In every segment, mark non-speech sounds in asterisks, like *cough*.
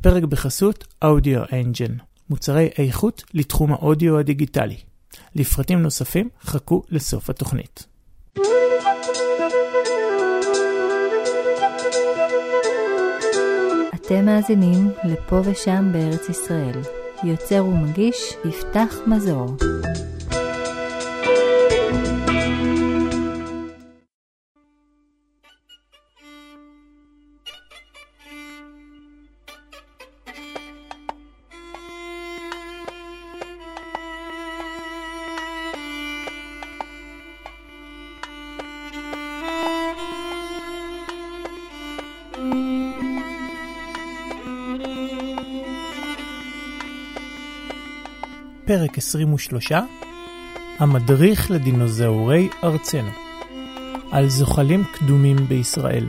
הפרק בחסות Audio Engine, מוצרי איכות לתחום האודיו הדיגיטלי. לפרטים נוספים חכו לסוף התוכנית. אתם מאזינים לפה ושם בארץ ישראל. יוצר ומגיש יפתח מזור. פרק 23 המדריך לדינוזאורי ארצנו על זוחלים קדומים בישראל.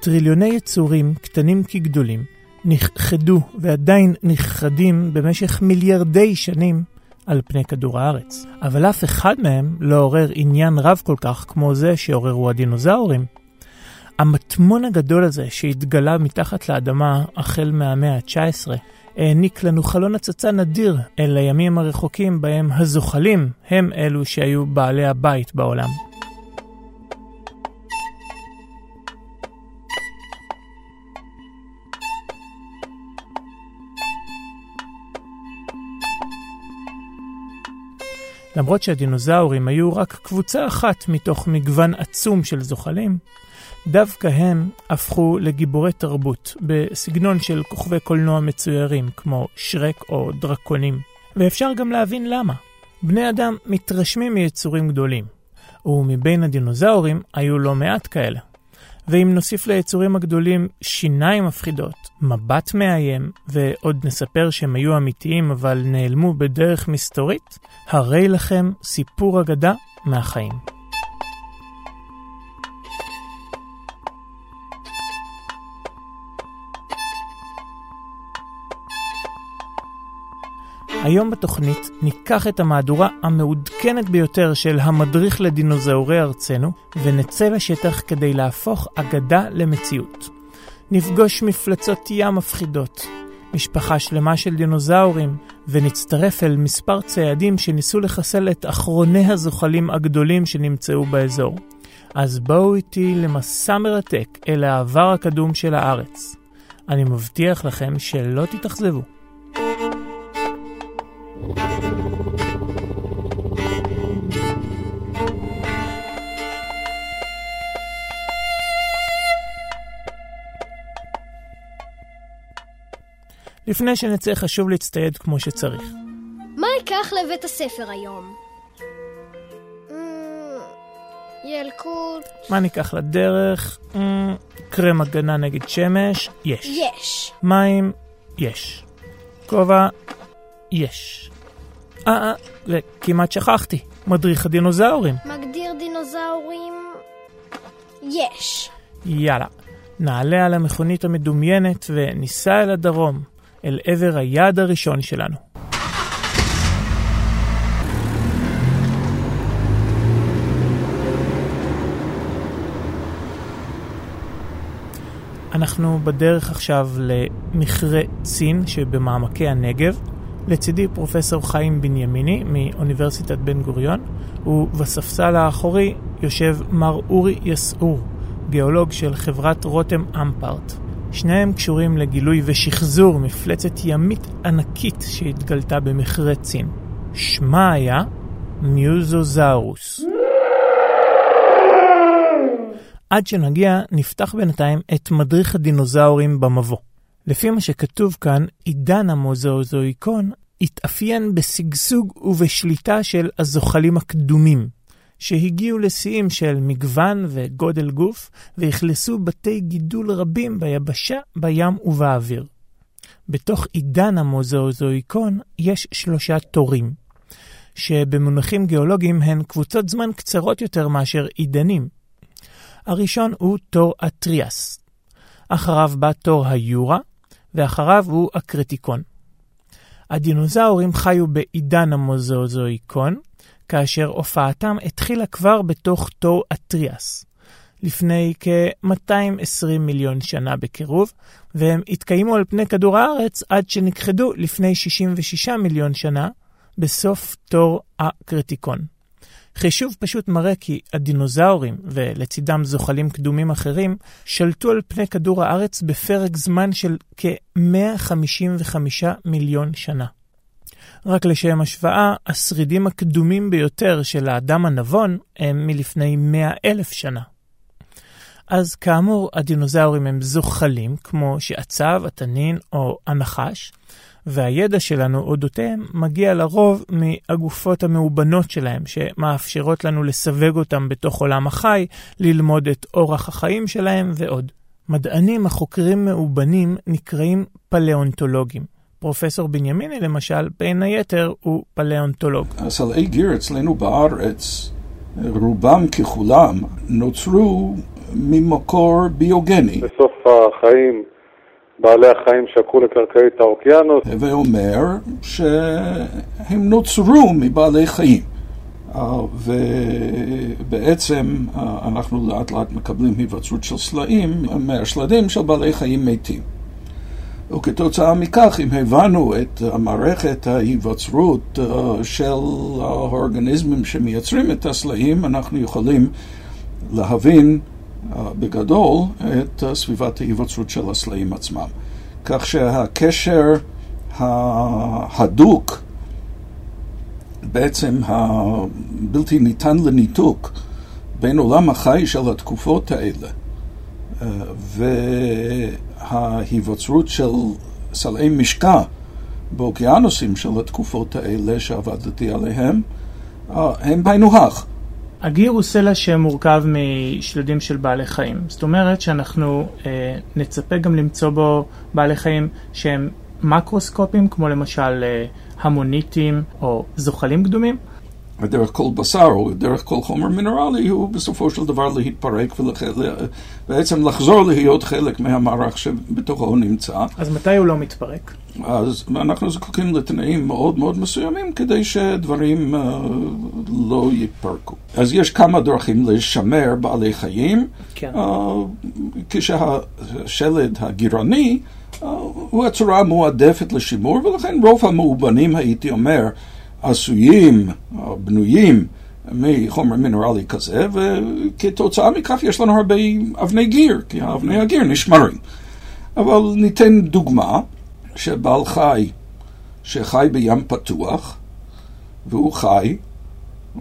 טריליוני יצורים, קטנים כגדולים, נכחדו ועדיין נכחדים במשך מיליארדי שנים על פני כדור הארץ. אבל אף אחד מהם לא עורר עניין רב כל כך כמו זה שעוררו הדינוזאורים. המטמון הגדול הזה שהתגלה מתחת לאדמה החל מהמאה ה-19 העניק לנו חלון הצצה נדיר אל הימים הרחוקים בהם הזוחלים הם אלו שהיו בעלי הבית בעולם. למרות שהדינוזאורים היו רק קבוצה אחת מתוך מגוון עצום של זוחלים, דווקא הם הפכו לגיבורי תרבות בסגנון של כוכבי קולנוע מצוירים כמו שרק או דרקונים. ואפשר גם להבין למה. בני אדם מתרשמים מיצורים גדולים, ומבין הדינוזאורים היו לא מעט כאלה. ואם נוסיף ליצורים הגדולים שיניים מפחידות, מבט מאיים, ועוד נספר שהם היו אמיתיים אבל נעלמו בדרך מסתורית, הרי לכם סיפור אגדה מהחיים. היום בתוכנית ניקח את המהדורה המעודכנת ביותר של המדריך לדינוזאורי ארצנו ונצא לשטח כדי להפוך אגדה למציאות. נפגוש מפלצות ים מפחידות, משפחה שלמה של דינוזאורים, ונצטרף אל מספר ציידים שניסו לחסל את אחרוני הזוחלים הגדולים שנמצאו באזור. אז בואו איתי למסע מרתק אל העבר הקדום של הארץ. אני מבטיח לכם שלא תתאכזבו. לפני שנצא חשוב להצטייד כמו שצריך. מה אקח לבית הספר היום? אמ, ילקוט. מה ניקח לדרך? אמ, קרם הגנה נגד שמש? יש. יש. מים? יש. כובע? יש. אה, אה, וכמעט שכחתי. מדריך הדינוזאורים. מגדיר דינוזאורים? יש. יאללה. נעלה על המכונית המדומיינת וניסע אל הדרום. אל עבר היעד הראשון שלנו. אנחנו בדרך עכשיו למכרה צין שבמעמקי הנגב. לצידי פרופסור חיים בנימיני מאוניברסיטת בן גוריון, ובספסל האחורי יושב מר אורי יסעור, גיאולוג של חברת רותם אמפרט. שניהם קשורים לגילוי ושחזור מפלצת ימית ענקית שהתגלתה במכרה צין. שמה היה מיוזוזאורוס. עד שנגיע, נפתח בינתיים את מדריך הדינוזאורים במבוא. לפי מה שכתוב כאן, עידן המוזאוזואיקון התאפיין בשגשוג ובשליטה של הזוחלים הקדומים, שהגיעו לשיאים של מגוון וגודל גוף, ואכלסו בתי גידול רבים ביבשה, בים ובאוויר. בתוך עידן המוזאוזואיקון יש שלושה תורים, שבמונחים גיאולוגיים הן קבוצות זמן קצרות יותר מאשר עידנים. הראשון הוא תור הטריאס, אחריו בא תור היורה, ואחריו הוא הקרטיקון. הדינוזאורים חיו בעידן המוזאוזואיקון, כאשר הופעתם התחילה כבר בתוך תור אטריאס, לפני כ-220 מיליון שנה בקירוב, והם התקיימו על פני כדור הארץ עד שנכחדו לפני 66 מיליון שנה, בסוף תור הקריטיקון. חישוב פשוט מראה כי הדינוזאורים, ולצידם זוחלים קדומים אחרים, שלטו על פני כדור הארץ בפרק זמן של כ-155 מיליון שנה. רק לשם השוואה, השרידים הקדומים ביותר של האדם הנבון הם מלפני 100 אלף שנה. אז כאמור, הדינוזאורים הם זוחלים, כמו שעצב, התנין או הנחש, והידע שלנו אודותיהם מגיע לרוב מהגופות המאובנות שלהם, שמאפשרות לנו לסווג אותם בתוך עולם החי, ללמוד את אורח החיים שלהם ועוד. מדענים החוקרים מאובנים נקראים פלאונטולוגים. פרופסור בנימיני למשל, בין היתר, הוא פלאונטולוג. הסלעי גיר אצלנו בארץ, רובם ככולם, נוצרו ממקור ביוגני. בסוף החיים בעלי החיים שקעו לקרקעית האוקיינוס. הווה אומר שהם נוצרו מבעלי חיים. ובעצם אנחנו לאט לאט מקבלים היווצרות של סלעים מהשלדים של בעלי חיים מתים. וכתוצאה מכך, אם הבנו את המערכת ההיווצרות של האורגניזמים שמייצרים את הסלעים, אנחנו יכולים להבין בגדול את סביבת ההיווצרות של הסלעים עצמם. כך שהקשר ההדוק, בעצם הבלתי ניתן לניתוק, בין עולם החי של התקופות האלה וההיווצרות של סלעי משקע באוקיינוסים של התקופות האלה שעבדתי עליהם, הם היינו הך. הגיר הוא סלע שמורכב משלדים של בעלי חיים. זאת אומרת שאנחנו אה, נצפה גם למצוא בו בעלי חיים שהם מקרוסקופים, כמו למשל אה, המוניטים או זוחלים קדומים. ודרך כל בשר או דרך כל חומר מינרלי הוא בסופו של דבר להתפרק ובעצם לחזור להיות חלק מהמערך שבתוכו הוא נמצא. אז מתי הוא לא מתפרק? אז אנחנו זקוקים לתנאים מאוד מאוד מסוימים כדי שדברים uh, לא יתפרקו. אז יש כמה דרכים לשמר בעלי חיים, כן. uh, כשהשלד הגירעוני uh, הוא הצורה המועדפת לשימור ולכן רוב המאובנים הייתי אומר עשויים, בנויים מחומר מינרלי כזה, וכתוצאה מכך יש לנו הרבה אבני גיר, כי אבני הגיר נשמרים. אבל ניתן דוגמה שבעל חי שחי בים פתוח, והוא חי,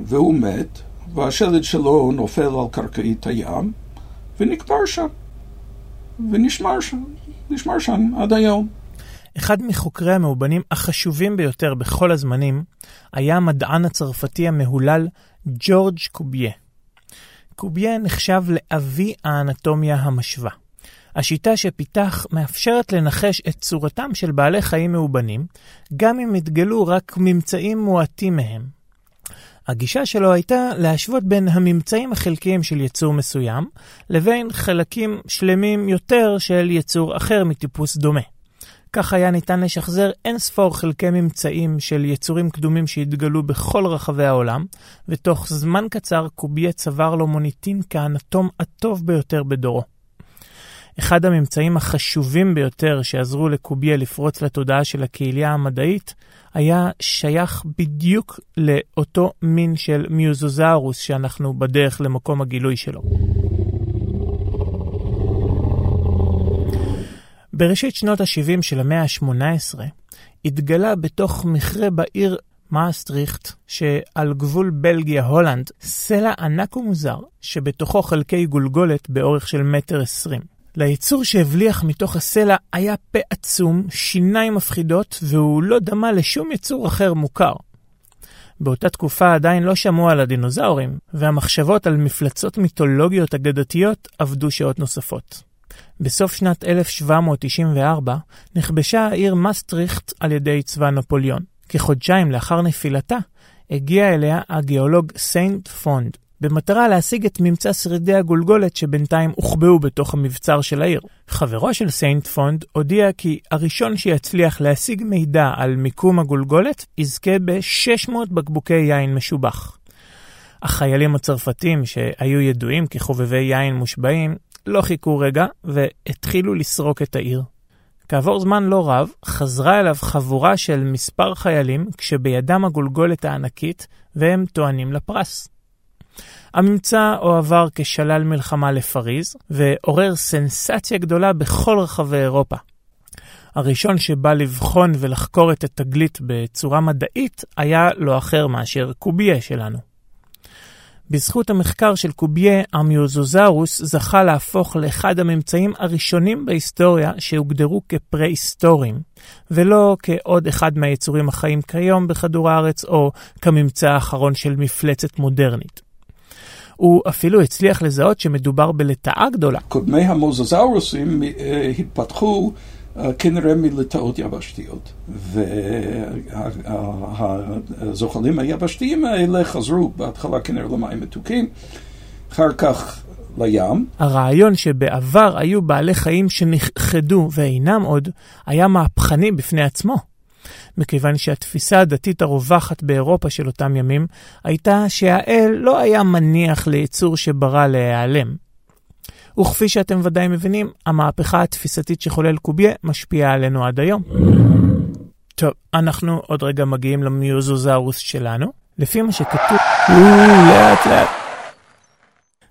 והוא מת, והשלד שלו נופל על קרקעית הים, ונקבר שם, ונשמר שם, נשמר שם עד היום. אחד מחוקרי המאובנים החשובים ביותר בכל הזמנים היה המדען הצרפתי המהולל ג'ורג' קוביה. קוביה נחשב לאבי האנטומיה המשווה. השיטה שפיתח מאפשרת לנחש את צורתם של בעלי חיים מאובנים, גם אם התגלו רק ממצאים מועטים מהם. הגישה שלו הייתה להשוות בין הממצאים החלקיים של יצור מסוים, לבין חלקים שלמים יותר של יצור אחר מטיפוס דומה. כך היה ניתן לשחזר אין ספור חלקי ממצאים של יצורים קדומים שהתגלו בכל רחבי העולם, ותוך זמן קצר קוביה צבר לו מוניטין כאנטום הטוב ביותר בדורו. אחד הממצאים החשובים ביותר שעזרו לקוביה לפרוץ לתודעה של הקהילייה המדעית, היה שייך בדיוק לאותו מין של מיוזוזאורוס שאנחנו בדרך למקום הגילוי שלו. בראשית שנות ה-70 של המאה ה-18 התגלה בתוך מכרה בעיר מאסטריכט, שעל גבול בלגיה-הולנד, סלע ענק ומוזר, שבתוכו חלקי גולגולת באורך של מטר עשרים. ליצור שהבליח מתוך הסלע היה פה עצום, שיניים מפחידות, והוא לא דמה לשום יצור אחר מוכר. באותה תקופה עדיין לא שמעו על הדינוזאורים, והמחשבות על מפלצות מיתולוגיות אגדתיות עבדו שעות נוספות. בסוף שנת 1794 נכבשה העיר מסטריכט על ידי צבא נפוליאון. כחודשיים לאחר נפילתה, הגיע אליה הגיאולוג סיינט פונד, במטרה להשיג את ממצא שרידי הגולגולת שבינתיים הוחבאו בתוך המבצר של העיר. חברו של סיינט פונד הודיע כי הראשון שיצליח להשיג מידע על מיקום הגולגולת יזכה ב-600 בקבוקי יין משובח. החיילים הצרפתים, שהיו ידועים כחובבי יין מושבעים, לא חיכו רגע והתחילו לסרוק את העיר. כעבור זמן לא רב, חזרה אליו חבורה של מספר חיילים כשבידם הגולגולת הענקית, והם טוענים לפרס. הממצא הועבר כשלל מלחמה לפריז, ועורר סנסציה גדולה בכל רחבי אירופה. הראשון שבא לבחון ולחקור את התגלית בצורה מדעית היה לא אחר מאשר קוביה שלנו. בזכות המחקר של קוביה, המיוזוזאורוס זכה להפוך לאחד הממצאים הראשונים בהיסטוריה שהוגדרו כפרה-היסטוריים, ולא כעוד אחד מהיצורים החיים כיום בכדור הארץ, או כממצא האחרון של מפלצת מודרנית. הוא אפילו הצליח לזהות שמדובר בלטאה גדולה. קודמי המוזוזאורוסים אה, התפתחו כנראה מלטאות יבשתיות, והזוחלים היבשתיים האלה חזרו בהתחלה כנראה למים מתוקים, אחר כך לים. הרעיון שבעבר היו בעלי חיים שנכחדו ואינם עוד, היה מהפכני בפני עצמו. מכיוון שהתפיסה הדתית הרווחת באירופה של אותם ימים הייתה שהאל לא היה מניח ליצור שברא להיעלם. וכפי שאתם ודאי מבינים, המהפכה התפיסתית שחולל קוביה משפיעה עלינו עד היום. טוב, אנחנו עוד רגע מגיעים למיוזוזאורוס שלנו. לפי מה שכתוב... לאט לאט.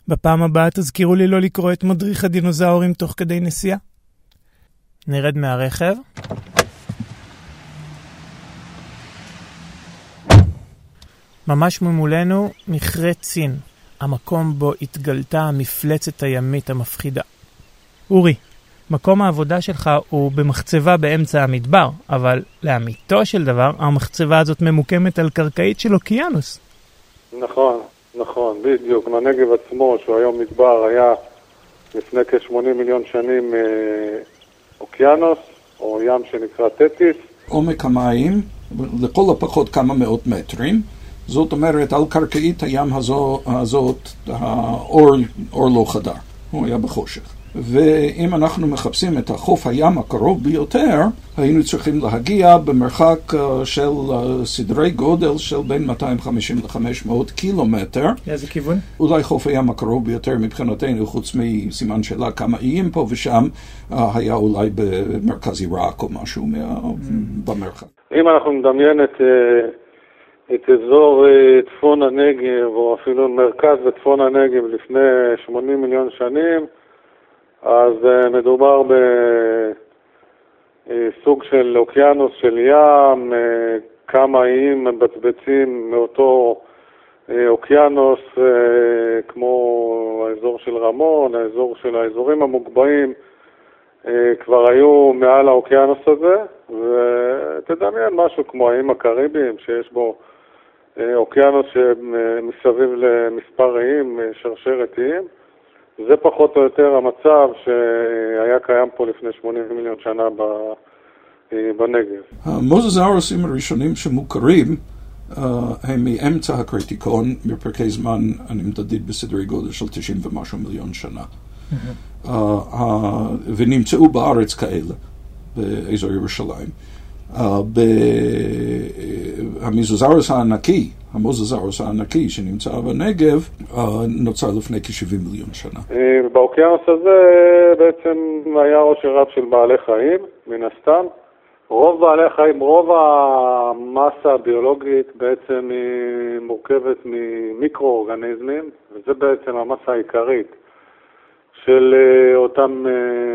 בפעם הבאה תזכירו לי לא לקרוא את מדריך הדינוזאורים תוך כדי נסיעה. נרד מהרכב. ממש ממולנו מכרה צין, המקום בו התגלתה המפלצת הימית המפחידה. אורי, מקום העבודה שלך הוא במחצבה באמצע המדבר, אבל לאמיתו של דבר, המחצבה הזאת ממוקמת על קרקעית של אוקיינוס. נכון, נכון, בדיוק. הנגב עצמו, שהוא היום מדבר, היה לפני כ-80 מיליון שנים אה, אוקיינוס, או ים שנקרא תטיס. עומק המים, לכל הפחות כמה מאות מטרים. זאת אומרת, על קרקעית הים הזו, הזאת, האור אור לא חדר, הוא היה בחושך. ואם אנחנו מחפשים את החוף הים הקרוב ביותר, היינו צריכים להגיע במרחק אה, של אה, סדרי גודל של בין 250 ל-500 קילומטר. לאיזה כיוון? אולי חוף הים הקרוב ביותר מבחינתנו, חוץ מסימן שאלה כמה איים פה ושם, אה, היה אולי במרכז עיראק או משהו מה... במרחק. אם אנחנו נדמיין את... את אזור אה, צפון הנגב, או אפילו מרכז וצפון הנגב לפני 80 מיליון שנים, אז אה, מדובר בסוג אה, של אוקיינוס של ים, כמה איים מבצבצים מאותו אוקיינוס, כמו האזור של רמון, האזור של האזורים המוגבהים, כבר היו מעל האוקיינוס הזה, ותדמיין משהו כמו האיים הקריביים, שיש בו אוקיינוס שמסביב למספר איים, אה, שרשרת איים. זה פחות או יותר המצב שהיה קיים פה לפני 80 מיליון שנה אה, בנגב. המוזזאורוסים הראשונים שמוכרים הם מאמצע הקריטיקון, בפרקי זמן הנמדדית בסדרי גודל של 90 ומשהו מיליון שנה. ונמצאו בארץ כאלה, באזור ירושלים. המזוזרוס הענקי, המוזוזרוס הענקי שנמצא בנגב, נוצר לפני כ-70 מיליון שנה. באוקיינוס הזה בעצם היה עושר רב של בעלי חיים, מן הסתם. רוב בעלי החיים, רוב המסה הביולוגית בעצם היא מורכבת ממיקרואורגניזמים, וזה בעצם המסה העיקרית של אותם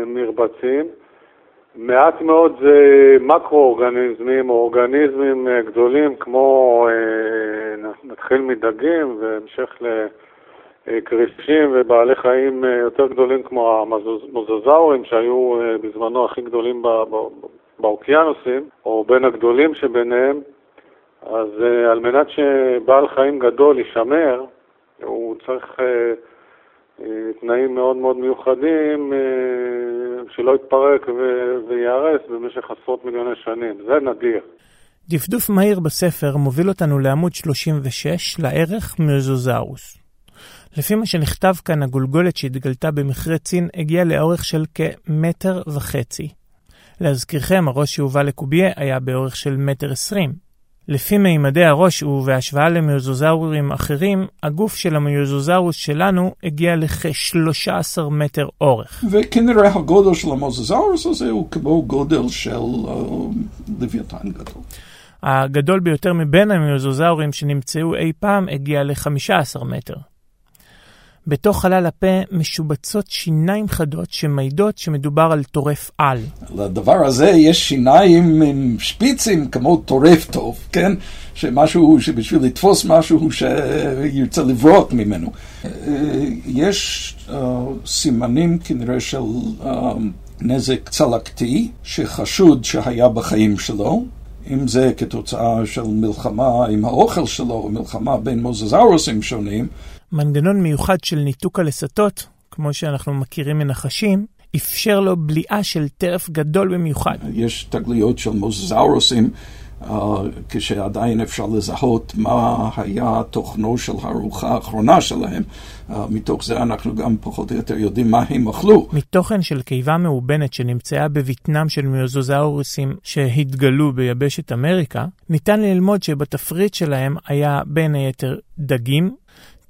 מרבצים. מעט מאוד זה מקרו-אורגניזמים או אורגניזמים אה, גדולים כמו, אה, נתחיל מדגים והמשך לקרישים ובעלי חיים אה, יותר גדולים כמו המוזוזאורים שהיו בזמנו הכי גדולים באוקיינוסים, או בין הגדולים שביניהם, אז על מנת שבעל חיים גדול יישמר, הוא צריך תנאים מאוד מאוד מיוחדים שלא יתפרק וייהרס במשך עשרות מיליוני שנים. זה נדיר. דפדוף מהיר בספר מוביל אותנו לעמוד 36, לערך מזוזאורוס. לפי מה שנכתב כאן, הגולגולת שהתגלתה במכרה צין הגיעה לאורך של כמטר וחצי. להזכירכם, הראש שהובא לקוביה היה באורך של מטר עשרים. לפי מימדי הראש ובהשוואה למיוזוזאורים אחרים, הגוף של המיוזוזאורוס שלנו הגיע לכ-13 מטר אורך. וכנראה הגודל של המוזזאורוס הזה הוא כמו גודל של uh, לוויתן גדול. הגדול ביותר מבין המיוזוזאורים שנמצאו אי פעם הגיע ל-15 מטר. בתוך חלל הפה משובצות שיניים חדות שמעידות שמדובר על טורף על. לדבר הזה יש שיניים עם שפיצים כמו טורף טוב, כן? שמשהו, שבשביל לתפוס משהו שירצה לברוק ממנו. יש uh, סימנים כנראה של uh, נזק צלקתי שחשוד שהיה בחיים שלו. אם זה כתוצאה של מלחמה עם האוכל שלו, מלחמה בין מוזזאורוסים שונים, מנגנון מיוחד של ניתוק הלסתות, כמו שאנחנו מכירים מנחשים, אפשר לו בליעה של טרף גדול במיוחד. יש תגליות של מוזזאורוסים, uh, כשעדיין אפשר לזהות מה היה תוכנו של הארוחה האחרונה שלהם. Uh, מתוך זה אנחנו גם פחות או יותר יודעים מה הם אכלו. מתוכן של קיבה מאובנת שנמצאה בבטנם של מיוזוזאורוסים שהתגלו ביבשת אמריקה, ניתן ללמוד שבתפריט שלהם היה בין היתר דגים,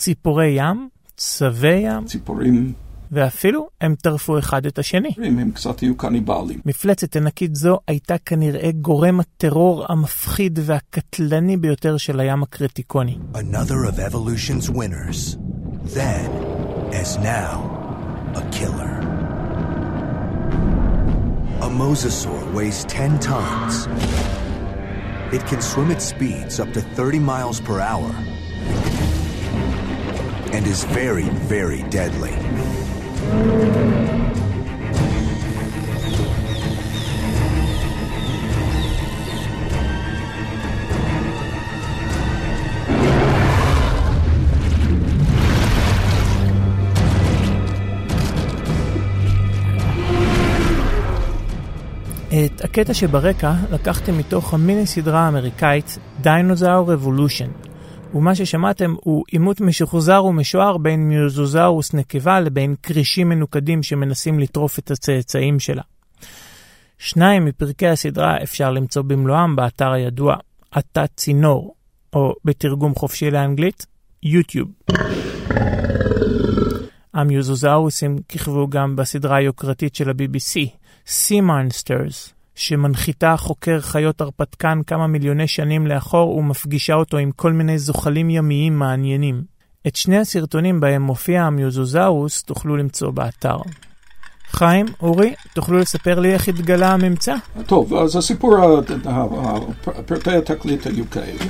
ציפורי ים, צבי ים, ציפורים, ואפילו הם טרפו אחד את השני. אם הם קצת היו קניבלים. מפלצת ענקית זו הייתה כנראה גורם הטרור המפחיד והקטלני ביותר של הים הקרטיקוני. Another of evolution's winners. Then, as now, a killer. A mosasaur weighs 10 tons. It can swim at speeds up to 30 miles per hour and is very, very deadly. את הקטע שברקע לקחתם מתוך המיני סדרה האמריקאית Dinosaur Revolution. ומה ששמעתם הוא עימות משוחזר ומשוער בין מיוזוזאורוס נקבה לבין כרישים מנוקדים שמנסים לטרוף את הצאצאים שלה. שניים מפרקי הסדרה אפשר למצוא במלואם באתר הידוע עתה צינור, או בתרגום חופשי לאנגלית, יוטיוב. המיוזוזאורוסים כיכבו גם בסדרה היוקרתית של ה-BBC, Sea Monsters, שמנחיתה חוקר חיות הרפתקן כמה מיליוני שנים לאחור ומפגישה אותו עם כל מיני זוחלים ימיים מעניינים. את שני הסרטונים בהם מופיע המיוזוזאוס תוכלו למצוא באתר. חיים, אורי, תוכלו לספר לי איך התגלה הממצא? טוב, אז הסיפור, פרטי התקליט היו כאלה.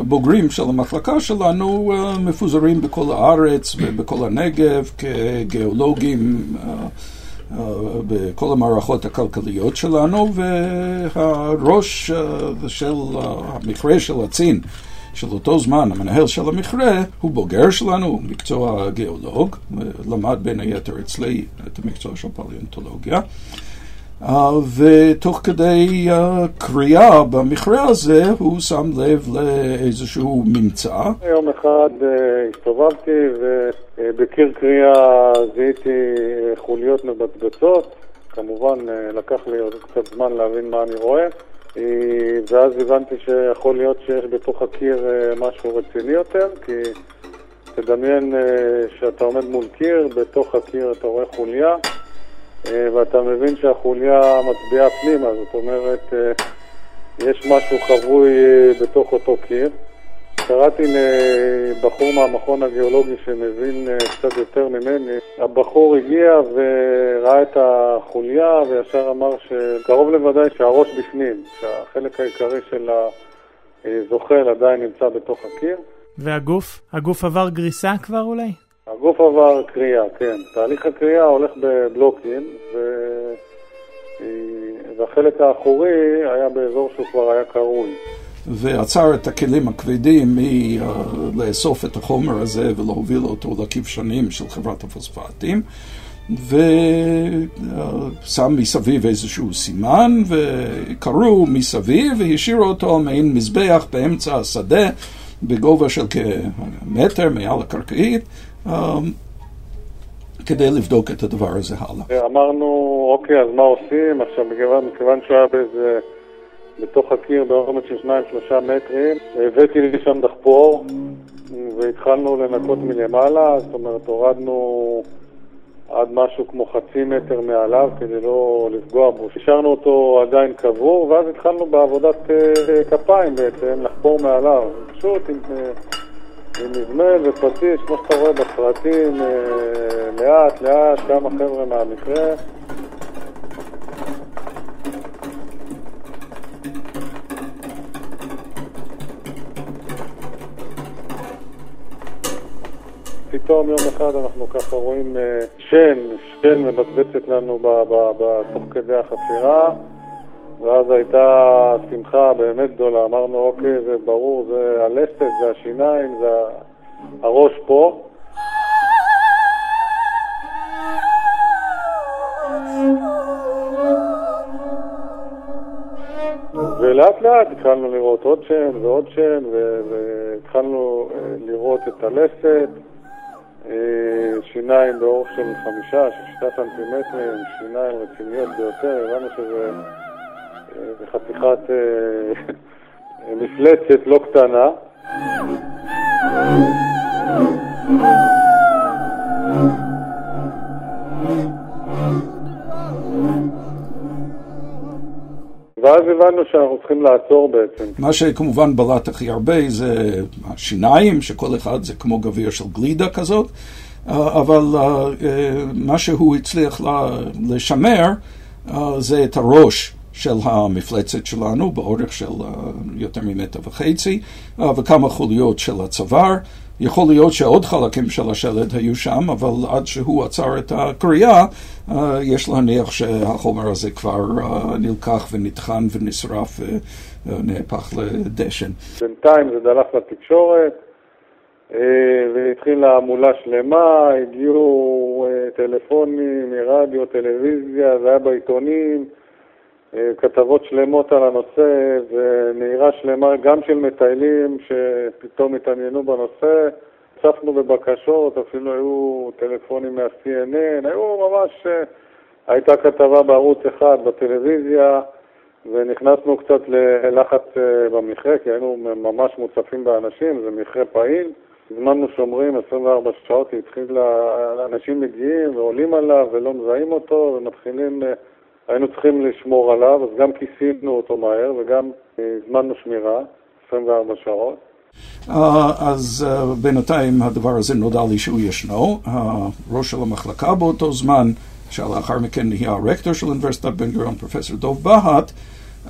הבוגרים של המחלקה שלנו מפוזרים בכל הארץ ובכל הנגב כגיאולוגים בכל המערכות הכלכליות שלנו והראש של המכרה של הצין של אותו זמן, המנהל של המכרה, הוא בוגר שלנו, מקצוע גיאולוג, למד בין היתר אצלי את המקצוע של פליאונטולוגיה. Uh, ותוך כדי קריאה במכרה הזה הוא שם לב לאיזשהו ממצא. יום אחד uh, הסתובבתי ובקיר קריאה זיהיתי חוליות מבצבצות. כמובן לקח לי עוד קצת זמן להבין מה אני רואה. ואז הבנתי שיכול להיות שיש בתוך הקיר משהו רציני יותר, כי תדמיין שאתה עומד מול קיר, בתוך הקיר אתה רואה חוליה. ואתה מבין שהחוליה מצביעה פנימה, זאת אומרת, יש משהו חבוי בתוך אותו קיר. קראתי לבחור מהמכון הגיאולוגי שמבין קצת יותר ממני. הבחור הגיע וראה את החוליה וישר אמר שקרוב לוודאי שהראש בפנים, שהחלק העיקרי של הזוחל עדיין נמצא בתוך הקיר. והגוף? הגוף עבר גריסה כבר אולי? הגוף עבר קריאה, כן. תהליך הקריאה הולך בבלוקים, ו... והחלק האחורי היה באזור שהוא כבר היה קרוי. ועצר את הכלים הכבדים מלאסוף את החומר הזה ולהוביל אותו לכבשנים של חברת הפוספטים. ושם מסביב איזשהו סימן, וקראו מסביב והשאירו אותו מעין מזבח באמצע השדה. בגובה של כמטר מעל הקרקעית, אה, כדי לבדוק את הדבר הזה הלאה. אמרנו, אוקיי, אז מה עושים? עכשיו, מכיוון, מכיוון שהוא היה באיזה, בתוך הקיר בעומק של שניים, שלושה מטרים, הבאתי לי שם דחפור, והתחלנו לנקות מלמעלה, זאת אומרת, הורדנו עד משהו כמו חצי מטר מעליו כדי לא לפגוע בו. השארנו אותו עדיין קבור, ואז התחלנו בעבודת אה, כפיים בעצם, לחפור מעליו. פשוט עם, אה, עם מזמל ופטיש, כמו שאתה רואה בסרטים, אה, לאט לאט, כמה חבר'ה מהמקרה. פתאום יום אחד אנחנו ככה רואים אה, שן, שן מבצבצת לנו תוך כדי החפירה ואז הייתה שמחה באמת גדולה, אמרנו אוקיי זה ברור, זה הלסת, זה השיניים, זה הראש פה. ולאט לאט התחלנו לראות עוד שן ועוד שן והתחלנו אה, לראות את הלסת. אה, שיניים באורך של חמישה, שישה סנטימטרים, שיניים רציניות ביותר, הבנו שזה אה, חתיכת אה, מפלצת לא קטנה. ואז הבנו שאנחנו צריכים לעצור בעצם. מה שכמובן בלט הכי הרבה זה השיניים, שכל אחד זה כמו גביר של גלידה כזאת, אה, אבל אה, מה שהוא הצליח לשמר זה את הראש של המפלצת שלנו באורך של יותר ממטר וחצי וכמה חוליות של הצוואר. יכול להיות שעוד חלקים של השלד היו שם, אבל עד שהוא עצר את הקריאה, אה, יש להניח שהחומר הזה כבר אה, נלקח ונטחן ונשרף ונהפך לדשן. בינתיים זה דלף לתקשורת. אה, והתחילה המולה שלמה, הגיעו טלפונים מרדיו, טלוויזיה, זה היה בעיתונים. אה, כתבות שלמות על הנושא ונהירה שלמה גם של מטיילים שפתאום התעניינו בנושא. הצפנו בבקשות, אפילו היו טלפונים מה-CNN, היו ממש... אה, הייתה כתבה בערוץ אחד בטלוויזיה ונכנסנו קצת ללחץ אה, במכרה, כי היינו ממש מוצפים באנשים, זה מכרה פעיל. הזמנו שומרים 24 שעות, התחיל, אנשים מגיעים ועולים עליו ולא מזהים אותו ומתחילים היינו צריכים לשמור עליו, אז גם כיסינו אותו מהר וגם אה, הזמנו שמירה, 24 שעות. Uh, אז uh, בינתיים הדבר הזה נודע לי שהוא ישנו. הראש של המחלקה באותו זמן, שלאחר מכן נהיה הרקטור של אוניברסיטת בן גוריון, פרופסור דוב בהט,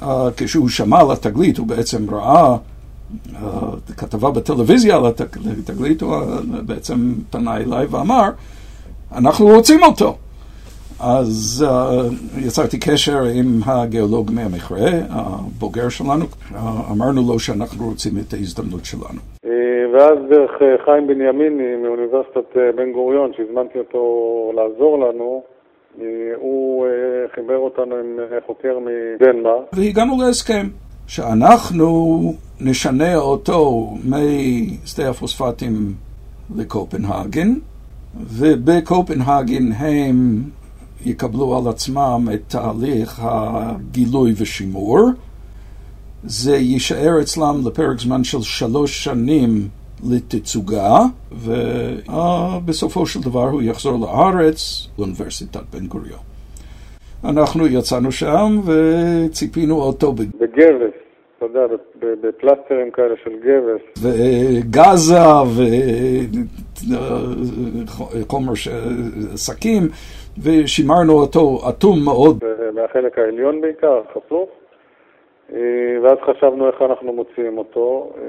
uh, כשהוא שמע על התגלית, הוא בעצם ראה כתבה בטלוויזיה על התגלית, הוא בעצם פנה אליי ואמר, אנחנו רוצים אותו. אז uh, יצרתי קשר עם הגיאולוג מהמכרה, הבוגר שלנו, uh, אמרנו לו שאנחנו רוצים את ההזדמנות שלנו. אה, ואז דרך חיים בנימיני מאוניברסיטת בן גוריון, שהזמנתי אותו לעזור לנו, הוא חיבר אותנו עם חוקר מדנמרק. והגענו להסכם שאנחנו נשנה אותו משדה הפוספטים לקופנהגן, ובקופנהגן הם יקבלו על עצמם את תהליך הגילוי ושימור. זה יישאר אצלם לפרק זמן של שלוש שנים לתצוגה, ובסופו של דבר הוא יחזור לארץ, לאוניברסיטת בן גוריון. אנחנו יצאנו שם וציפינו אותו בגבס. אתה יודע, בפלסטרים כאלה של גבס. וגזה וחומר שקים. ושימרנו אותו אטום מאוד. מהחלק העליון בעיקר, חשוף. אה, ואז חשבנו איך אנחנו מוציאים אותו. אה,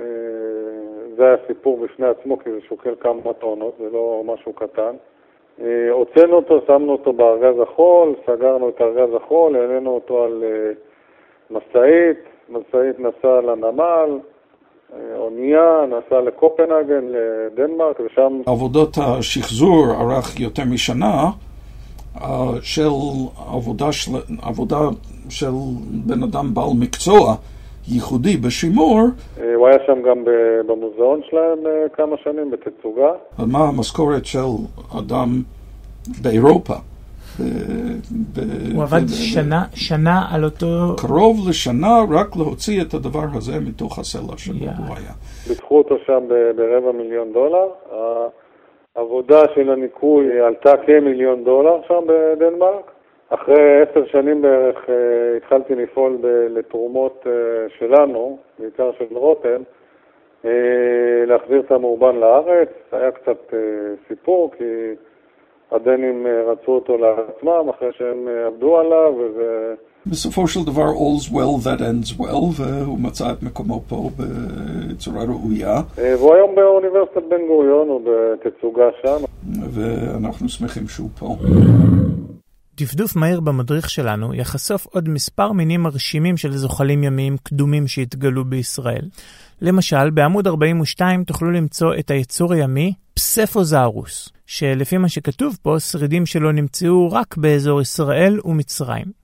זה היה סיפור בפני עצמו, כי זה שוקל כמה טונות, זה לא משהו קטן. אה, הוצאנו אותו, שמנו אותו בארגז החול, סגרנו את ארגז החול, העלינו אותו על משאית, משאית נסעה לנמל, אונייה, נסעה לקופנהגן, לדנמרק, ושם... עבודות השחזור ארך יותר משנה. של עבודה של, עבודה של בן אדם בעל מקצוע ייחודי בשימור. הוא הוא היה שם גם במוזיאון שלהם כמה שנים, בתצוגה. אבל מה המשכורת של אדם באירופה? הוא עבד שנה, שנה על אותו... קרוב לשנה רק להוציא את הדבר הזה מתוך הסלע שבו הוא היה. ביטחו אותו שם ברבע מיליון דולר. העבודה של הניקוי עלתה כמיליון דולר שם בדנמרק. אחרי עשר שנים בערך אה, התחלתי לפעול לתרומות אה, שלנו, בעיקר של רותם, אה, להחזיר את המאובן לארץ. היה קצת סיפור, כי הדנים רצו אותו לעצמם אחרי שהם עבדו עליו, וזה... בסופו של דבר, all's well that ends well, והוא מצא את מקומו פה בצורה ראויה. והוא היום באוניברסיטת בן גוריון, הוא בתצוגה שם. ואנחנו שמחים שהוא פה. דפדוף מהיר במדריך שלנו יחשוף עוד מספר מינים מרשימים של זוחלים ימיים קדומים שהתגלו בישראל. למשל, בעמוד 42 תוכלו למצוא את היצור הימי פספוזאורוס, שלפי מה שכתוב פה, שרידים שלו נמצאו רק באזור ישראל ומצרים.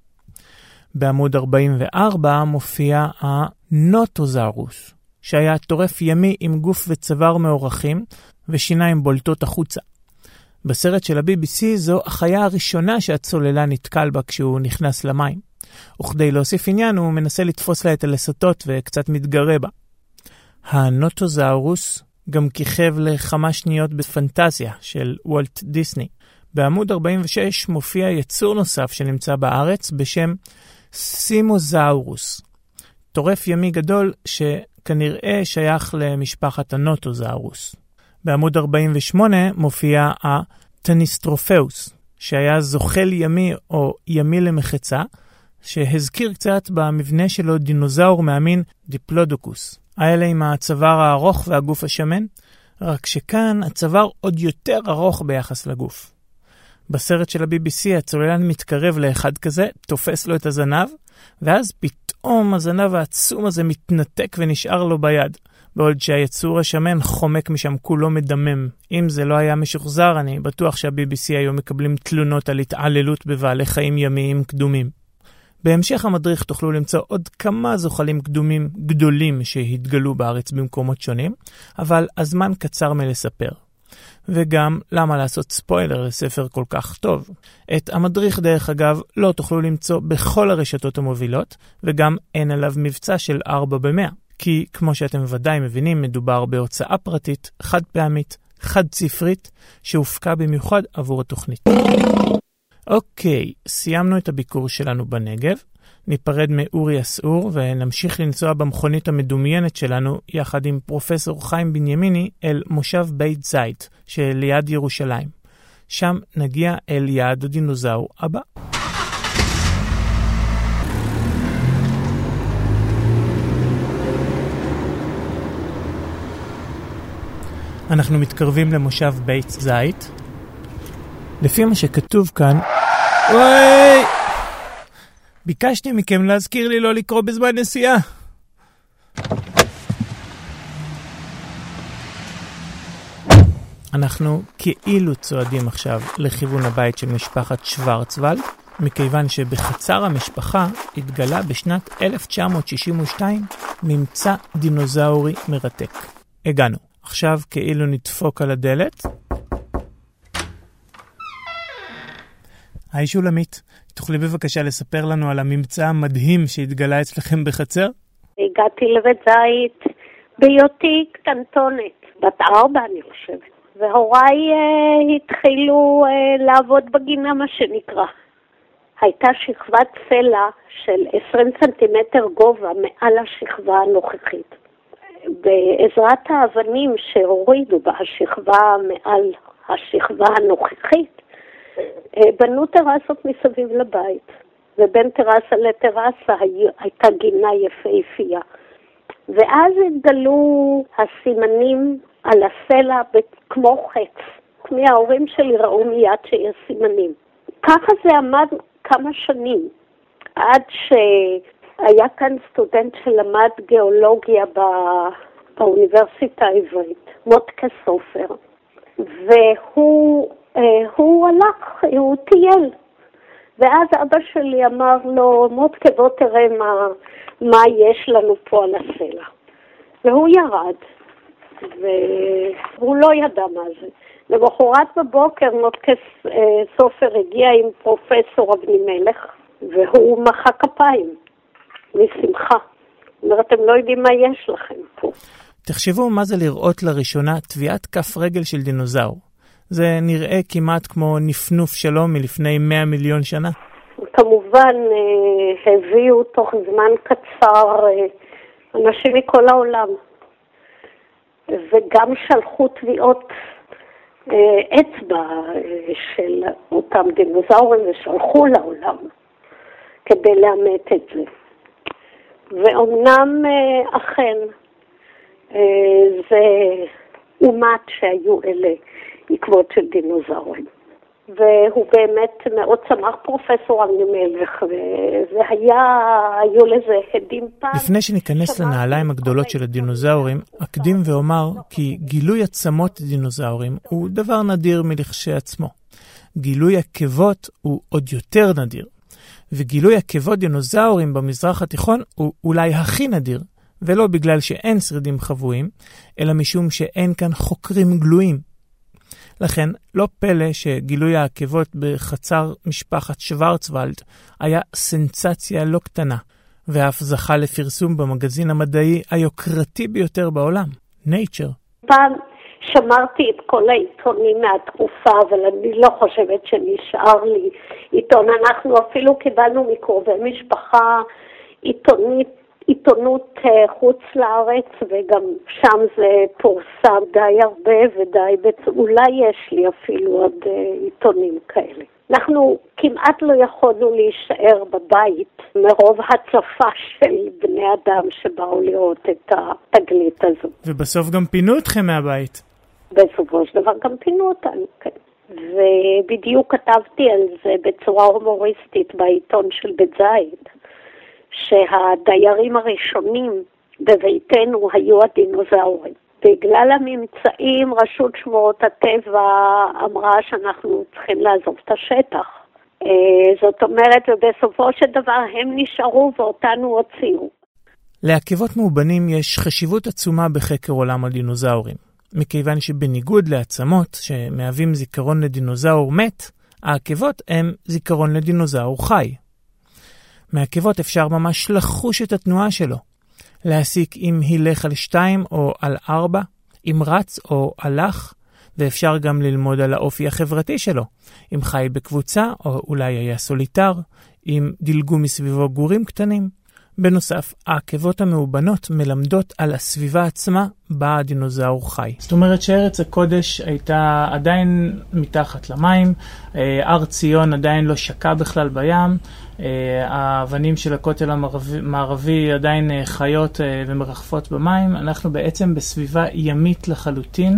בעמוד 44 מופיע הנוטוזאורוס, שהיה טורף ימי עם גוף וצוואר מאורכים ושיניים בולטות החוצה. בסרט של ה-BBC זו החיה הראשונה שהצוללה נתקל בה כשהוא נכנס למים. וכדי להוסיף עניין הוא מנסה לתפוס לה את הלסתות וקצת מתגרה בה. הנוטוזאורוס גם כיכב לכמה שניות בפנטזיה של וולט דיסני. בעמוד 46 מופיע יצור נוסף שנמצא בארץ בשם סימוזאורוס, טורף ימי גדול שכנראה שייך למשפחת הנוטוזאורוס. בעמוד 48 מופיע הטניסטרופאוס, שהיה זוחל ימי או ימי למחצה, שהזכיר קצת במבנה שלו דינוזאור מהמין דיפלודוקוס. האלה עם הצוואר הארוך והגוף השמן, רק שכאן הצוואר עוד יותר ארוך ביחס לגוף. בסרט של ה-BBC הצוללן מתקרב לאחד כזה, תופס לו את הזנב, ואז פתאום הזנב העצום הזה מתנתק ונשאר לו ביד. בעוד שהיצור השמן חומק משם כולו מדמם. אם זה לא היה משוחזר, אני בטוח שה-BBC היו מקבלים תלונות על התעללות בבעלי חיים ימיים קדומים. בהמשך המדריך תוכלו למצוא עוד כמה זוחלים קדומים גדולים שהתגלו בארץ במקומות שונים, אבל הזמן קצר מלספר. וגם למה לעשות ספוילר לספר כל כך טוב. את המדריך, דרך אגב, לא תוכלו למצוא בכל הרשתות המובילות, וגם אין עליו מבצע של 4 ב-100. כי כמו שאתם ודאי מבינים, מדובר בהוצאה פרטית, חד פעמית, חד ספרית, שהופקה במיוחד עבור התוכנית. אוקיי, סיימנו את הביקור שלנו בנגב, ניפרד מאורי אסעור ונמשיך לנסוע במכונית המדומיינת שלנו יחד עם פרופסור חיים בנימיני אל מושב בית זית שליד ירושלים. שם נגיע אל יעד הדינוזאור הבא. אנחנו מתקרבים למושב בית זית. לפי מה שכתוב כאן... אוי! ביקשתי מכם להזכיר לי לא לקרוא בזמן נסיעה. אנחנו כאילו צועדים עכשיו לכיוון הבית של משפחת שוורצוולד, מכיוון שבחצר המשפחה התגלה בשנת 1962 ממצא דינוזאורי מרתק. הגענו. עכשיו כאילו נדפוק על הדלת. היי שולמית, תוכלי בבקשה לספר לנו על הממצא המדהים שהתגלה אצלכם בחצר? הגעתי לבית זית בהיותי קטנטונת, בת ארבע אני חושבת, והוריי uh, התחילו uh, לעבוד בגינה, מה שנקרא. הייתה שכבת סלע של 20 סנטימטר גובה מעל השכבה הנוכחית. בעזרת האבנים שהורידו בשכבה מעל השכבה הנוכחית, אה, בנו טרסות מסביב לבית, ובין טרסה לטרסה הייתה גינה יפהפייה. ואז התגלו הסימנים על הסלע כמו חץ. מההורים שלי ראו מיד שיש סימנים. ככה זה עמד כמה שנים, עד שהיה כאן סטודנט שלמד גיאולוגיה באוניברסיטה העברית, מוטקה סופר, והוא אה, הוא הלך, הוא טייל. ואז אבא שלי אמר לו, מוטקה, בוא תראה מה, מה יש לנו פה על הסלע. והוא ירד, והוא לא ידע מה זה. למחרת בבוקר מודקס אה, סופר הגיע עם פרופסור אבנימלך, והוא מחא כפיים משמחה. זאת אומרת, אתם לא יודעים מה יש לכם פה. תחשבו מה זה לראות לראשונה טביעת כף רגל של דינוזאור. זה נראה כמעט כמו נפנוף שלום מלפני 100 מיליון שנה. כמובן, אה, הביאו תוך זמן קצר אה, אנשים מכל העולם, וגם שלחו תביעות אה, אצבע של אותם דינוזאורים ושלחו לעולם כדי לאמת את זה. ואומנם אכן זה אומת שהיו אלה עקבות של דינוזאורים. והוא באמת מאוד שמח פרופסור אבנימלך, וזה היה, היו לזה הדים פעם. לפני שניכנס לנעליים הגדולות של הדינוזאורים, אקדים ואומר כי גילוי עצמות דינוזאורים הוא דבר נדיר מלכשעצמו. גילוי עקבות הוא עוד יותר נדיר. וגילוי עקבות דינוזאורים במזרח התיכון הוא אולי הכי נדיר, ולא בגלל שאין שרידים חבויים, אלא משום שאין כאן חוקרים גלויים לכן, לא פלא שגילוי העקבות בחצר משפחת שוורצוולד היה סנסציה לא קטנה, ואף זכה לפרסום במגזין המדעי היוקרתי ביותר בעולם, Nature. פעם שמרתי את כל העיתונים מהתקופה, אבל אני לא חושבת שנשאר לי עיתון. אנחנו אפילו קיבלנו מקרובי משפחה עיתונית עיתונות אה, חוץ לארץ, וגם שם זה פורסם די הרבה ודי, בצ... אולי יש לי אפילו עוד אה, עיתונים כאלה. אנחנו כמעט לא יכולנו להישאר בבית מרוב הצפה של בני אדם שבאו לראות את התגלית הזו. ובסוף גם פינו אתכם מהבית. בסופו של דבר גם פינו אותנו, כן. ובדיוק כתבתי על זה בצורה הומוריסטית בעיתון של בית זית. שהדיירים הראשונים בביתנו היו הדינוזאורים. בגלל הממצאים, רשות שמורות הטבע אמרה שאנחנו צריכים לעזוב את השטח. אה, זאת אומרת, ובסופו של דבר הם נשארו ואותנו הוציאו. לעקבות מאובנים יש חשיבות עצומה בחקר עולם הדינוזאורים, מכיוון שבניגוד לעצמות, שמהווים זיכרון לדינוזאור מת, העקבות הם זיכרון לדינוזאור חי, מעקבות אפשר ממש לחוש את התנועה שלו. להסיק אם הילך על שתיים או על ארבע, אם רץ או הלך, ואפשר גם ללמוד על האופי החברתי שלו, אם חי בקבוצה או אולי היה סוליטר, אם דילגו מסביבו גורים קטנים. בנוסף, העקבות המאובנות מלמדות על הסביבה עצמה בה הדינוזאור חי. זאת אומרת שארץ הקודש הייתה עדיין מתחת למים, אה, הר ציון עדיין לא שקע בכלל בים, האבנים של הכותל המערבי עדיין אה, חיות אה, ומרחפות במים. אנחנו בעצם בסביבה ימית לחלוטין.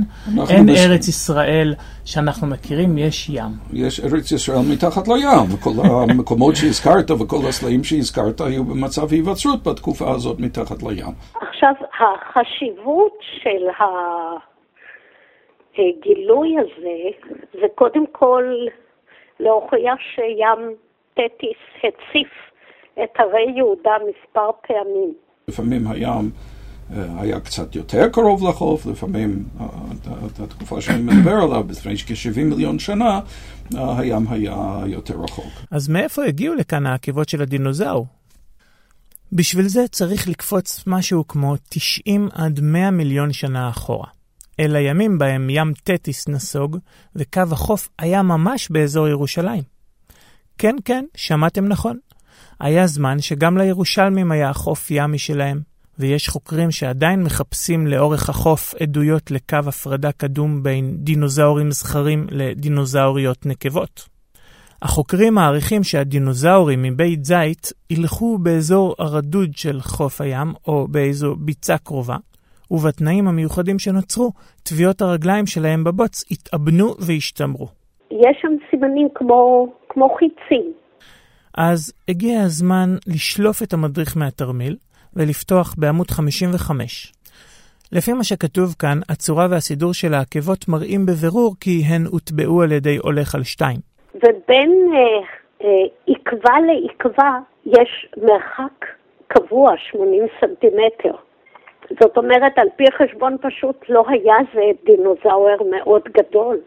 אין בס... ארץ ישראל שאנחנו מכירים, יש ים. יש ארץ ישראל מתחת לים. כל המקומות שהזכרת וכל הסלעים שהזכרת היו במצב היווצרות בתקופה הזאת מתחת לים. עכשיו, החשיבות של הגילוי הזה זה קודם כל להוכיח שים תטיס הציף את הרי יהודה מספר פעמים. לפעמים הים אה, היה קצת יותר קרוב לחוף, לפעמים, אה, התקופה שאני מדבר עליו, לפני כ-70 מיליון שנה, אה, הים היה יותר רחוק. אז מאיפה הגיעו לכאן העקבות של הדינוזאור? בשביל זה צריך לקפוץ משהו כמו 90 עד 100 מיליון שנה אחורה. אל הימים בהם ים תטיס נסוג, וקו החוף היה ממש באזור ירושלים. כן, כן, שמעתם נכון. היה זמן שגם לירושלמים היה חוף ים משלהם, ויש חוקרים שעדיין מחפשים לאורך החוף עדויות לקו הפרדה קדום בין דינוזאורים זכרים לדינוזאוריות נקבות. החוקרים מעריכים שהדינוזאורים מבית זית ילכו באזור הרדוד של חוף הים, או באיזו ביצה קרובה, ובתנאים המיוחדים שנוצרו, טביעות הרגליים שלהם בבוץ התאבנו והשתמרו. יש שם סימנים כמו, כמו חיצים. אז הגיע הזמן לשלוף את המדריך מהתרמיל ולפתוח בעמוד 55. לפי מה שכתוב כאן, הצורה והסידור של העקבות מראים בבירור כי הן הוטבעו על ידי הולך על שתיים. ובין אה, אה, עקבה לעקבה יש מרחק קבוע, 80 סנטימטר. זאת אומרת, על פי חשבון פשוט לא היה זה דינוזאור מאוד גדול.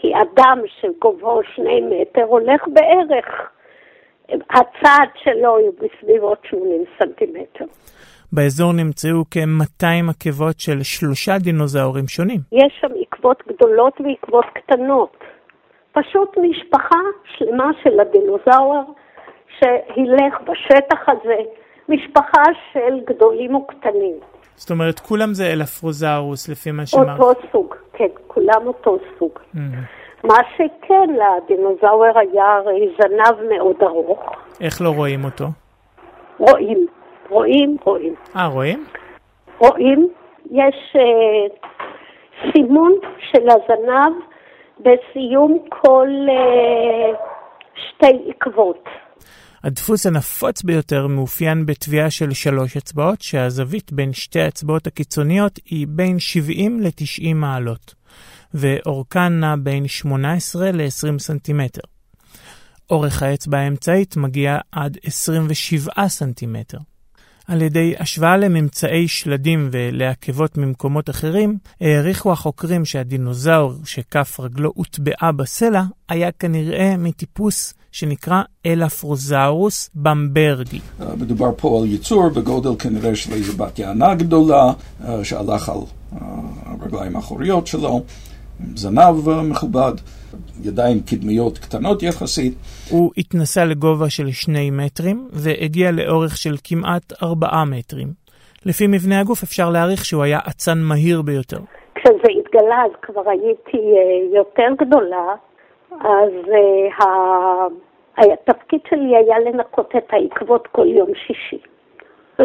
כי אדם שגובהו שני מטר הולך בערך, הצעד שלו הוא בסביבות 80 סנטימטר. באזור נמצאו כ-200 עקבות של שלושה דינוזאורים שונים. יש שם עקבות גדולות ועקבות קטנות. פשוט משפחה שלמה של הדינוזאור שהילך בשטח הזה, משפחה של גדולים וקטנים. זאת אומרת, כולם זה אלפרוזאורוס לפי מה שאמרת. אותו סוג, כן, כולם אותו סוג. Mm-hmm. מה שכן, לדינוזאור היה הרי זנב מאוד ארוך. איך לא רואים אותו? רואים, רואים, רואים. אה, רואים? רואים. יש uh, סימון של הזנב בסיום כל uh, שתי עקבות. הדפוס הנפוץ ביותר מאופיין בתביעה של שלוש אצבעות, שהזווית בין שתי האצבעות הקיצוניות היא בין 70 ל-90 מעלות, ואורכן נע בין 18 ל-20 סנטימטר. אורך האצבע האמצעית מגיע עד 27 סנטימטר. על ידי השוואה לממצאי שלדים ולעקבות ממקומות אחרים, העריכו החוקרים שהדינוזאור שכף רגלו הוטבעה בסלע היה כנראה מטיפוס שנקרא אלפרוזאורוס במברגי. מדובר פה על יצור בגודל כנראה של איזה בת יענה גדולה, שהלך על הרגליים האחוריות שלו, זנב מכובד. ידיים קדמיות קטנות יחסית. הוא התנסה לגובה של שני מטרים והגיע לאורך של כמעט ארבעה מטרים. לפי מבנה הגוף אפשר להעריך שהוא היה אצן מהיר ביותר. כשזה התגלה אז כבר הייתי אה, יותר גדולה, אז uh, התפקיד שלי היה לנקות את העקבות כל יום שישי. *laughs*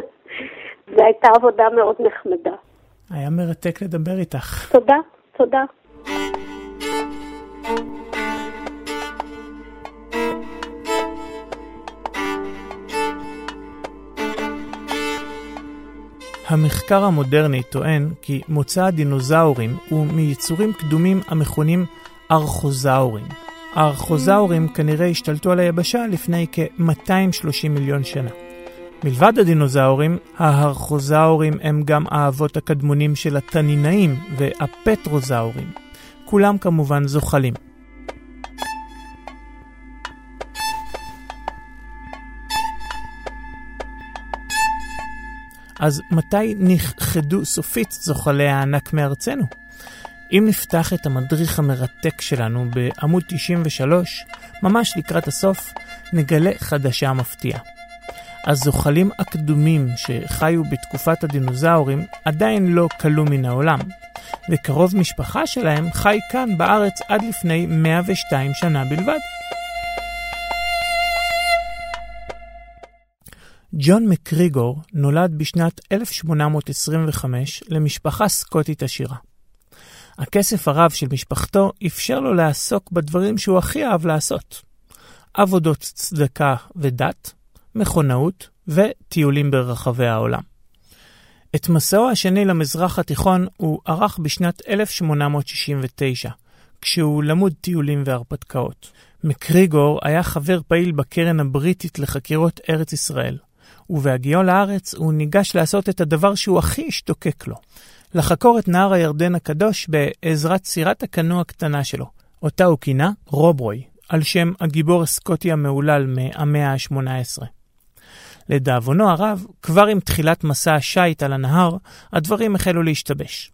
זו הייתה עבודה מאוד נחמדה. היה מרתק לדבר איתך. תודה, תודה. המחקר המודרני טוען כי מוצא הדינוזאורים הוא מיצורים קדומים המכונים ארכוזאורים. הארכוזאורים כנראה השתלטו על היבשה לפני כ-230 מיליון שנה. מלבד הדינוזאורים, הארכוזאורים הם גם האבות הקדמונים של התנינאים והפטרוזאורים. כולם כמובן זוחלים. אז מתי נכחדו סופית זוחלי הענק מארצנו? אם נפתח את המדריך המרתק שלנו בעמוד 93, ממש לקראת הסוף, נגלה חדשה מפתיעה. הזוחלים הקדומים שחיו בתקופת הדינוזאורים עדיין לא כלו מן העולם, וקרוב משפחה שלהם חי כאן בארץ עד לפני 102 שנה בלבד. ג'ון מקריגור נולד בשנת 1825 למשפחה סקוטית עשירה. הכסף הרב של משפחתו אפשר לו לעסוק בדברים שהוא הכי אהב לעשות. עבודות צדקה ודת, מכונאות וטיולים ברחבי העולם. את מסעו השני למזרח התיכון הוא ערך בשנת 1869, כשהוא למוד טיולים והרפתקאות. מקריגור היה חבר פעיל בקרן הבריטית לחקירות ארץ ישראל, ובהגיעו לארץ הוא ניגש לעשות את הדבר שהוא הכי השתוקק לו, לחקור את נהר הירדן הקדוש בעזרת סירת הקנו הקטנה שלו, אותה הוא כינה רוברוי, על שם הגיבור הסקוטי המהולל מהמאה ה-18. לדאבונו הרב, כבר עם תחילת מסע השיט על הנהר, הדברים החלו להשתבש.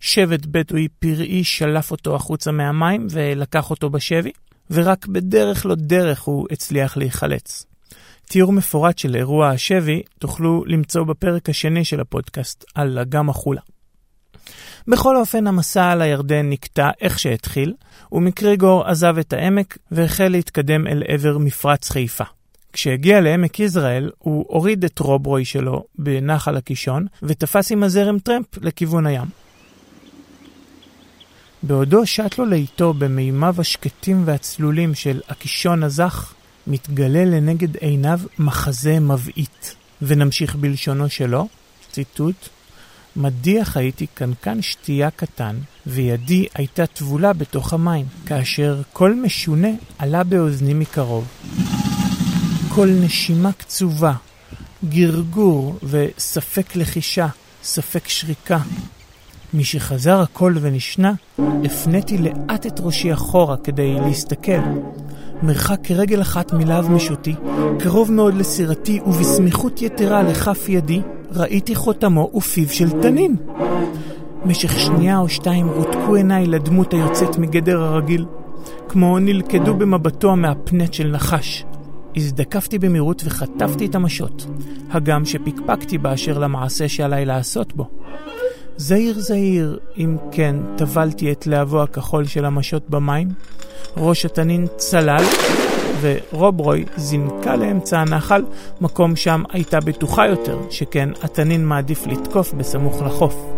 שבט בדואי פראי שלף אותו החוצה מהמים ולקח אותו בשבי, ורק בדרך לא דרך הוא הצליח להיחלץ. תיאור מפורט של אירוע השבי תוכלו למצוא בפרק השני של הפודקאסט על אגם החולה. בכל אופן, המסע על הירדן נקטע איך שהתחיל, ומקריגור עזב את העמק והחל להתקדם אל עבר מפרץ חיפה. כשהגיע לעמק יזרעאל, הוא הוריד את רוברוי שלו בנחל הקישון, ותפס עם הזרם טרמפ לכיוון הים. בעודו שט לו לאיתו במימיו השקטים והצלולים של הקישון הזך, מתגלה לנגד עיניו מחזה מבעית. ונמשיך בלשונו שלו, ציטוט: מדיח הייתי קנקן שתייה קטן, וידי הייתה טבולה בתוך המים, כאשר קול משונה עלה באוזני מקרוב. קול נשימה קצובה, גרגור וספק לחישה, ספק שריקה. משחזר הקול ונשנה, הפניתי לאט את ראשי אחורה כדי להסתכל. מרחק כרגל אחת מלהב משוטי, קרוב מאוד לסירתי ובסמיכות יתרה לכף ידי, ראיתי חותמו ופיו של תנין. משך שנייה או שתיים רותקו עיניי לדמות היוצאת מגדר הרגיל, כמו נלכדו במבטו המהפנט של נחש. הזדקפתי במהירות וחטפתי את המשות, הגם שפקפקתי באשר למעשה שעליי לעשות בו. זהיר זהיר, אם כן, טבלתי את להבו הכחול של המשות במים, ראש התנין צלל, ורוברוי זינקה לאמצע הנחל, מקום שם הייתה בטוחה יותר, שכן התנין מעדיף לתקוף בסמוך לחוף.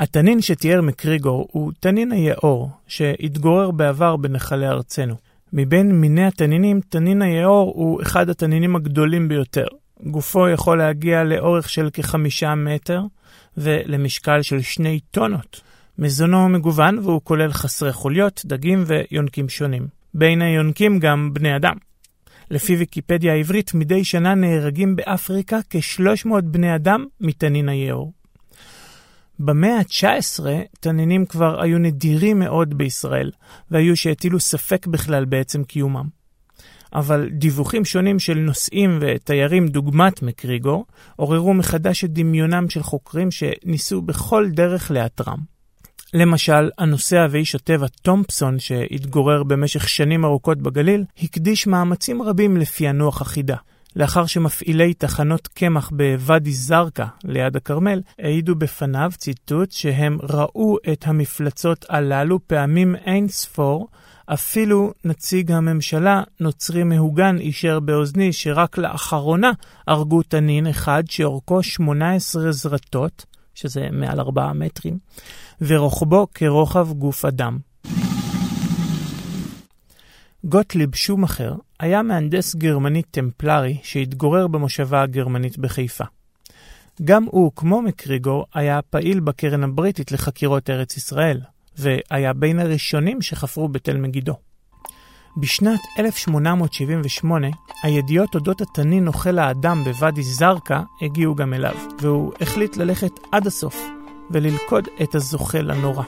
התנין שתיאר מקריגור הוא תנין היאור, שהתגורר בעבר בנחלי ארצנו. מבין מיני התנינים, תנין היאור הוא אחד התנינים הגדולים ביותר. גופו יכול להגיע לאורך של כחמישה מטר ולמשקל של שני טונות. מזונו מגוון והוא כולל חסרי חוליות, דגים ויונקים שונים. בין היונקים גם בני אדם. לפי ויקיפדיה העברית, מדי שנה נהרגים באפריקה כ-300 בני אדם מתנין היאור. במאה ה-19 תנינים כבר היו נדירים מאוד בישראל, והיו שהטילו ספק בכלל בעצם קיומם. אבל דיווחים שונים של נוסעים ותיירים דוגמת מקריגור, עוררו מחדש את דמיונם של חוקרים שניסו בכל דרך לאתרם. למשל, הנוסע ואיש הטבע תומפסון, שהתגורר במשך שנים ארוכות בגליל, הקדיש מאמצים רבים לפענוח החידה. לאחר שמפעילי תחנות קמח בוואדי זרקא, ליד הכרמל, העידו בפניו, ציטוט, שהם ראו את המפלצות הללו פעמים אין ספור, אפילו נציג הממשלה, נוצרי מהוגן, אישר באוזני שרק לאחרונה הרגו תנין אחד שאורכו 18 זרטות, שזה מעל 4 מטרים, ורוחבו כרוחב גוף אדם. גוטליב שומאכר היה מהנדס גרמני טמפלרי שהתגורר במושבה הגרמנית בחיפה. גם הוא, כמו מקריגור, היה פעיל בקרן הבריטית לחקירות ארץ ישראל, והיה בין הראשונים שחפרו בתל מגידו. בשנת 1878, הידיעות אודות התנין אוכל האדם בוואדי זרקא הגיעו גם אליו, והוא החליט ללכת עד הסוף וללכוד את הזוחל הנורא.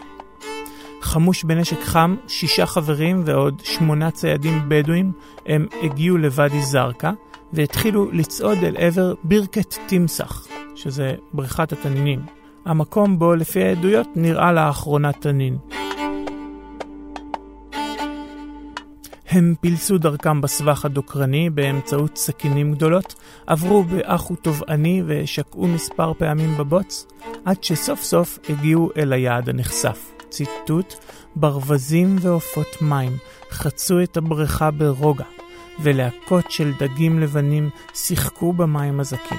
חמוש בנשק חם, שישה חברים ועוד שמונה ציידים בדואים, הם הגיעו לוואדי זרקא והתחילו לצעוד אל עבר בירקת תמסח, שזה בריכת התנינים. המקום בו לפי העדויות נראה לאחרונה תנין. הם פילסו דרכם בסבך הדוקרני באמצעות סכינים גדולות, עברו באחו תובעני ושקעו מספר פעמים בבוץ, עד שסוף סוף הגיעו אל היעד הנחשף. ציטוט, ברווזים ועופות מים חצו את הבריכה ברוגע, ולהקות של דגים לבנים שיחקו במים הזכים.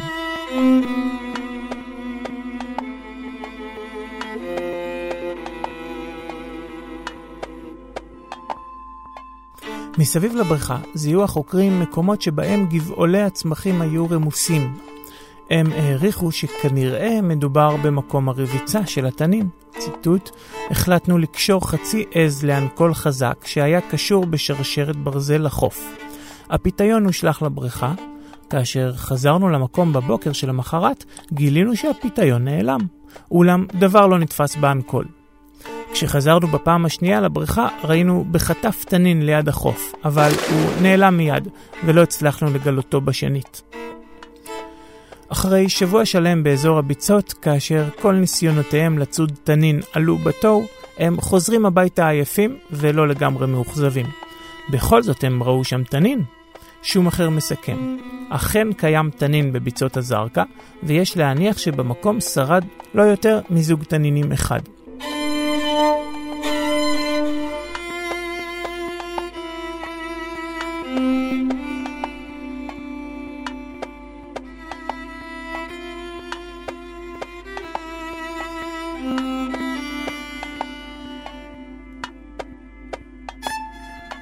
מסביב לבריכה זיהו החוקרים מקומות שבהם גבעולי הצמחים היו רמוסים. הם העריכו שכנראה מדובר במקום הרביצה של התנים. ציטוט, החלטנו לקשור חצי עז לאנקול חזק שהיה קשור בשרשרת ברזל לחוף. הפיתיון הושלך לבריכה, כאשר חזרנו למקום בבוקר של המחרת, גילינו שהפיתיון נעלם, אולם דבר לא נתפס באנקול. כשחזרנו בפעם השנייה לבריכה, ראינו בחטף תנין ליד החוף, אבל הוא נעלם מיד, ולא הצלחנו לגלותו בשנית. אחרי שבוע שלם באזור הביצות, כאשר כל ניסיונותיהם לצוד תנין עלו בתוהו, הם חוזרים הביתה עייפים ולא לגמרי מאוכזבים. בכל זאת הם ראו שם תנין. שום אחר מסכם. אכן קיים תנין בביצות הזרקא, ויש להניח שבמקום שרד לא יותר מזוג תנינים אחד.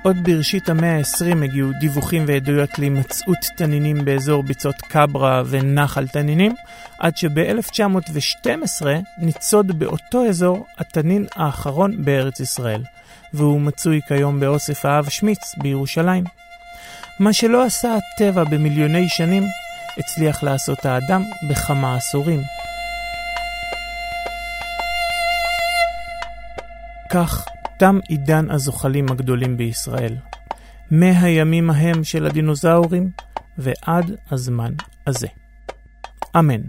עוד בראשית המאה ה-20 הגיעו דיווחים ועדויות להימצאות תנינים באזור ביצות קברה ונחל תנינים, עד שב-1912 ניצוד באותו אזור התנין האחרון בארץ ישראל, והוא מצוי כיום באוסף האב שמיץ בירושלים. מה שלא עשה הטבע במיליוני שנים, הצליח לעשות האדם בכמה עשורים. כך תם עידן הזוחלים הגדולים בישראל. מהימים ההם של הדינוזאורים ועד הזמן הזה. אמן.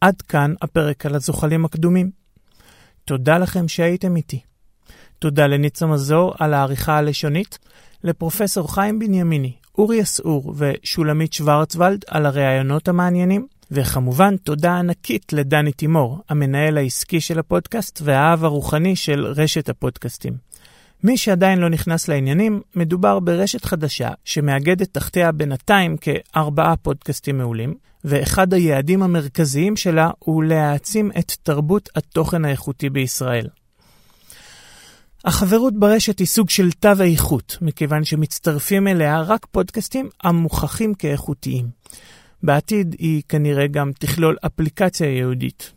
עד כאן הפרק על הזוחלים הקדומים. תודה לכם שהייתם איתי. תודה לניצה מזור על העריכה הלשונית, לפרופסור חיים בנימיני, אורי אסעור ושולמית שוורצוולד על הראיונות המעניינים, וכמובן תודה ענקית לדני תימור, המנהל העסקי של הפודקאסט והאב הרוחני של רשת הפודקאסטים. מי שעדיין לא נכנס לעניינים, מדובר ברשת חדשה שמאגדת תחתיה בינתיים כארבעה פודקאסטים מעולים, ואחד היעדים המרכזיים שלה הוא להעצים את תרבות התוכן האיכותי בישראל. החברות ברשת היא סוג של תו האיכות, מכיוון שמצטרפים אליה רק פודקאסטים המוכחים כאיכותיים. בעתיד היא כנראה גם תכלול אפליקציה יהודית.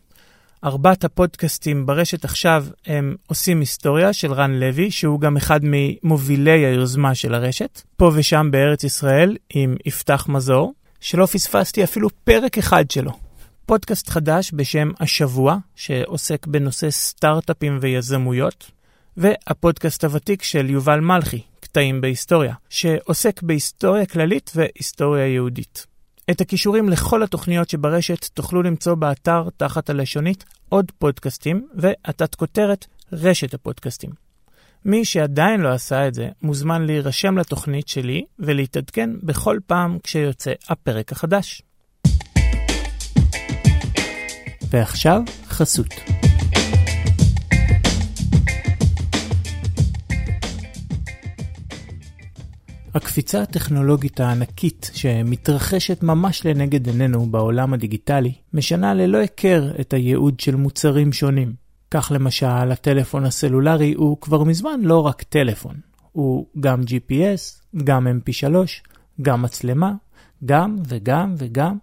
ארבעת הפודקאסטים ברשת עכשיו הם עושים היסטוריה של רן לוי, שהוא גם אחד ממובילי היוזמה של הרשת, פה ושם בארץ ישראל עם יפתח מזור, שלא פספסתי אפילו פרק אחד שלו. פודקאסט חדש בשם השבוע, שעוסק בנושא סטארט-אפים ויזמויות, והפודקאסט הוותיק של יובל מלכי, קטעים בהיסטוריה, שעוסק בהיסטוריה כללית והיסטוריה יהודית. את הכישורים לכל התוכניות שברשת תוכלו למצוא באתר תחת הלשונית עוד פודקאסטים, והתת כותרת רשת הפודקאסטים. מי שעדיין לא עשה את זה, מוזמן להירשם לתוכנית שלי ולהתעדכן בכל פעם כשיוצא הפרק החדש. ועכשיו, חסות. הקפיצה הטכנולוגית הענקית שמתרחשת ממש לנגד עינינו בעולם הדיגיטלי, משנה ללא היכר את הייעוד של מוצרים שונים. כך למשל, הטלפון הסלולרי הוא כבר מזמן לא רק טלפון, הוא גם GPS, גם mp3, גם מצלמה, גם וגם וגם.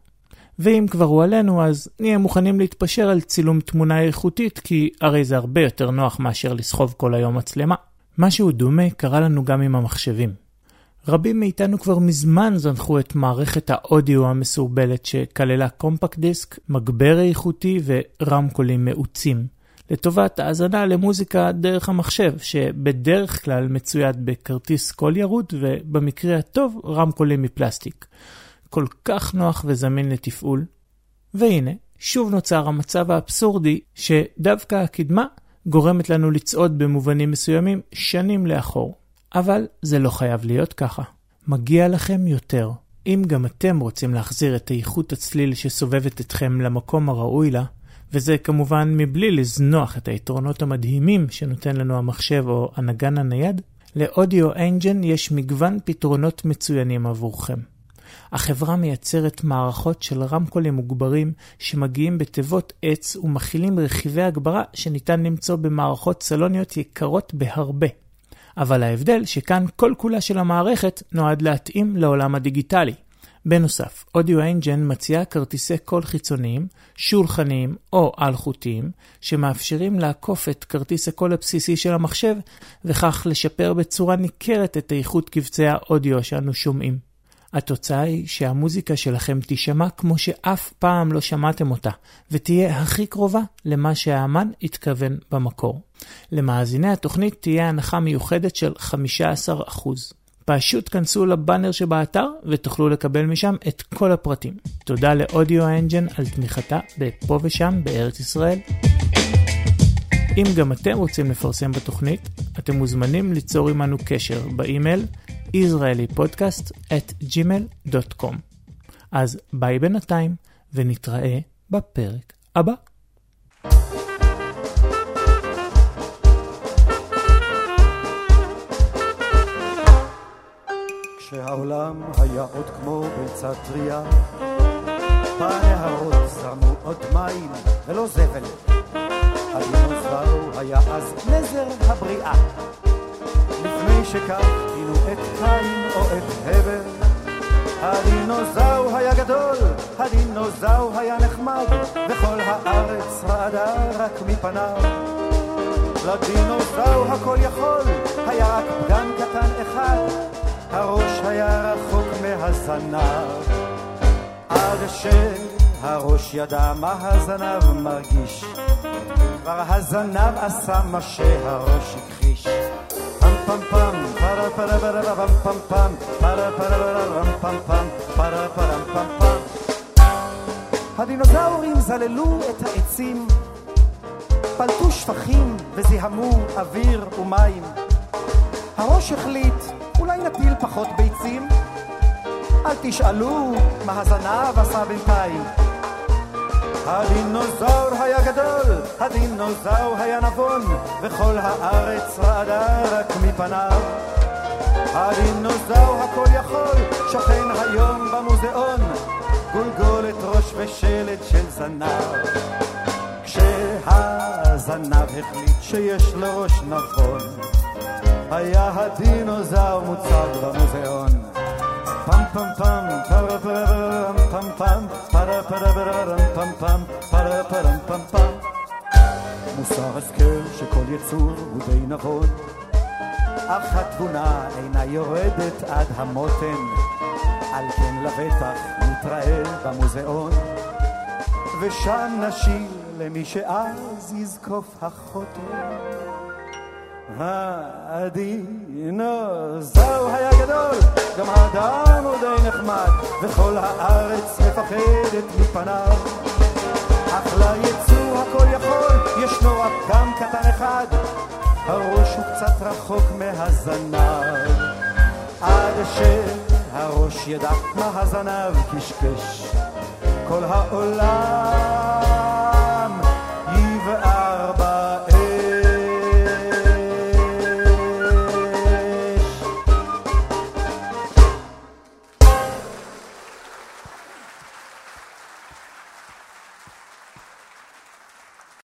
ואם כבר הוא עלינו, אז נהיה מוכנים להתפשר על צילום תמונה איכותית, כי הרי זה הרבה יותר נוח מאשר לסחוב כל היום מצלמה. משהו דומה קרה לנו גם עם המחשבים. רבים מאיתנו כבר מזמן זנחו את מערכת האודיו המסורבלת שכללה קומפקט דיסק, מגבר איכותי ורמקולים מאוצים, לטובת האזנה למוזיקה דרך המחשב, שבדרך כלל מצויד בכרטיס קול ירוד ובמקרה הטוב רמקולים מפלסטיק. כל כך נוח וזמין לתפעול. והנה, שוב נוצר המצב האבסורדי שדווקא הקדמה גורמת לנו לצעוד במובנים מסוימים שנים לאחור. אבל זה לא חייב להיות ככה. מגיע לכם יותר. אם גם אתם רוצים להחזיר את איכות הצליל שסובבת אתכם למקום הראוי לה, וזה כמובן מבלי לזנוח את היתרונות המדהימים שנותן לנו המחשב או הנגן הנייד, ל Audioengine יש מגוון פתרונות מצוינים עבורכם. החברה מייצרת מערכות של רמקולים מוגברים שמגיעים בתיבות עץ ומכילים רכיבי הגברה שניתן למצוא במערכות סלוניות יקרות בהרבה. אבל ההבדל שכאן כל כולה של המערכת נועד להתאים לעולם הדיגיטלי. בנוסף, Audioengine מציעה כרטיסי קול חיצוניים, שולחניים או אלחוטיים, שמאפשרים לעקוף את כרטיס הקול הבסיסי של המחשב, וכך לשפר בצורה ניכרת את איכות קבצי האודיו שאנו שומעים. התוצאה היא שהמוזיקה שלכם תישמע כמו שאף פעם לא שמעתם אותה, ותהיה הכי קרובה למה שהאמן התכוון במקור. למאזיני התוכנית תהיה הנחה מיוחדת של 15%. פשוט כנסו לבאנר שבאתר ותוכלו לקבל משם את כל הפרטים. תודה לאודיו האנג'ן על תמיכתה בפה ושם בארץ ישראל. אם גם אתם רוצים לפרסם בתוכנית, אתם מוזמנים ליצור עמנו קשר באימייל israelipodcast gmail.com. אז ביי בינתיים, ונתראה בפרק הבא. כשהעולם היה עוד כמו ביצה טריה, בנהרות זרמו עוד מים ולא זבל. הדינוזאור היה אז נזר הבריאה. פינו את קין או את הבל, הדינוזאור היה גדול, הדינוזאור היה נחמד, וכל הארץ רעדה רק מפניו. לדינוזאור הכל יכול, היה רק פגם קטן אחד, הראש היה רחוק מהזנב. עד שהראש ידע מה הזנב מרגיש, כבר הזנב עשה מה שהראש הכחיש. פם פם פם, פרה פרה פרה פם פם פם, פרה פרה פרה פם פם, פרה פרה פם. הדינוזאורים זללו את העצים, פלטו שפכים וזיהמו אוויר ומים. הראש החליט, אולי נפיל פחות ביצים? אל תשאלו מה הזנב עשה בינתיים. הדינוזאור היה גדול, הדינוזאור היה נבון, וכל הארץ רעדה רק מפניו. הדינוזאור הכל יכול, שוכן היום במוזיאון, גולגולת ראש ושלד של זנב. כשהזנב החליט שיש לו ראש נבון, היה הדינוזאור מוצג במוזיאון. פם פם פם, פרה פרה פם פם, פרה פרה פם פם, פרה פרה פם פם. מוסר השכל שכל יצור הוא די נבון, אך התבונה אינה יורדת עד המותן, על כן לבטח נתראה במוזיאון, ושם נשאיר למי שאז יזקוף החוטר. הדינוזאור היה גדול, גם האדם הוא די נחמד, וכל הארץ מפחדת מפניו. אך ליצור הכל יכול, ישנו רק גם קטן אחד, הראש הוא קצת רחוק מהזנב. עד שהראש ידע מה הזנב קשקש, כל העולם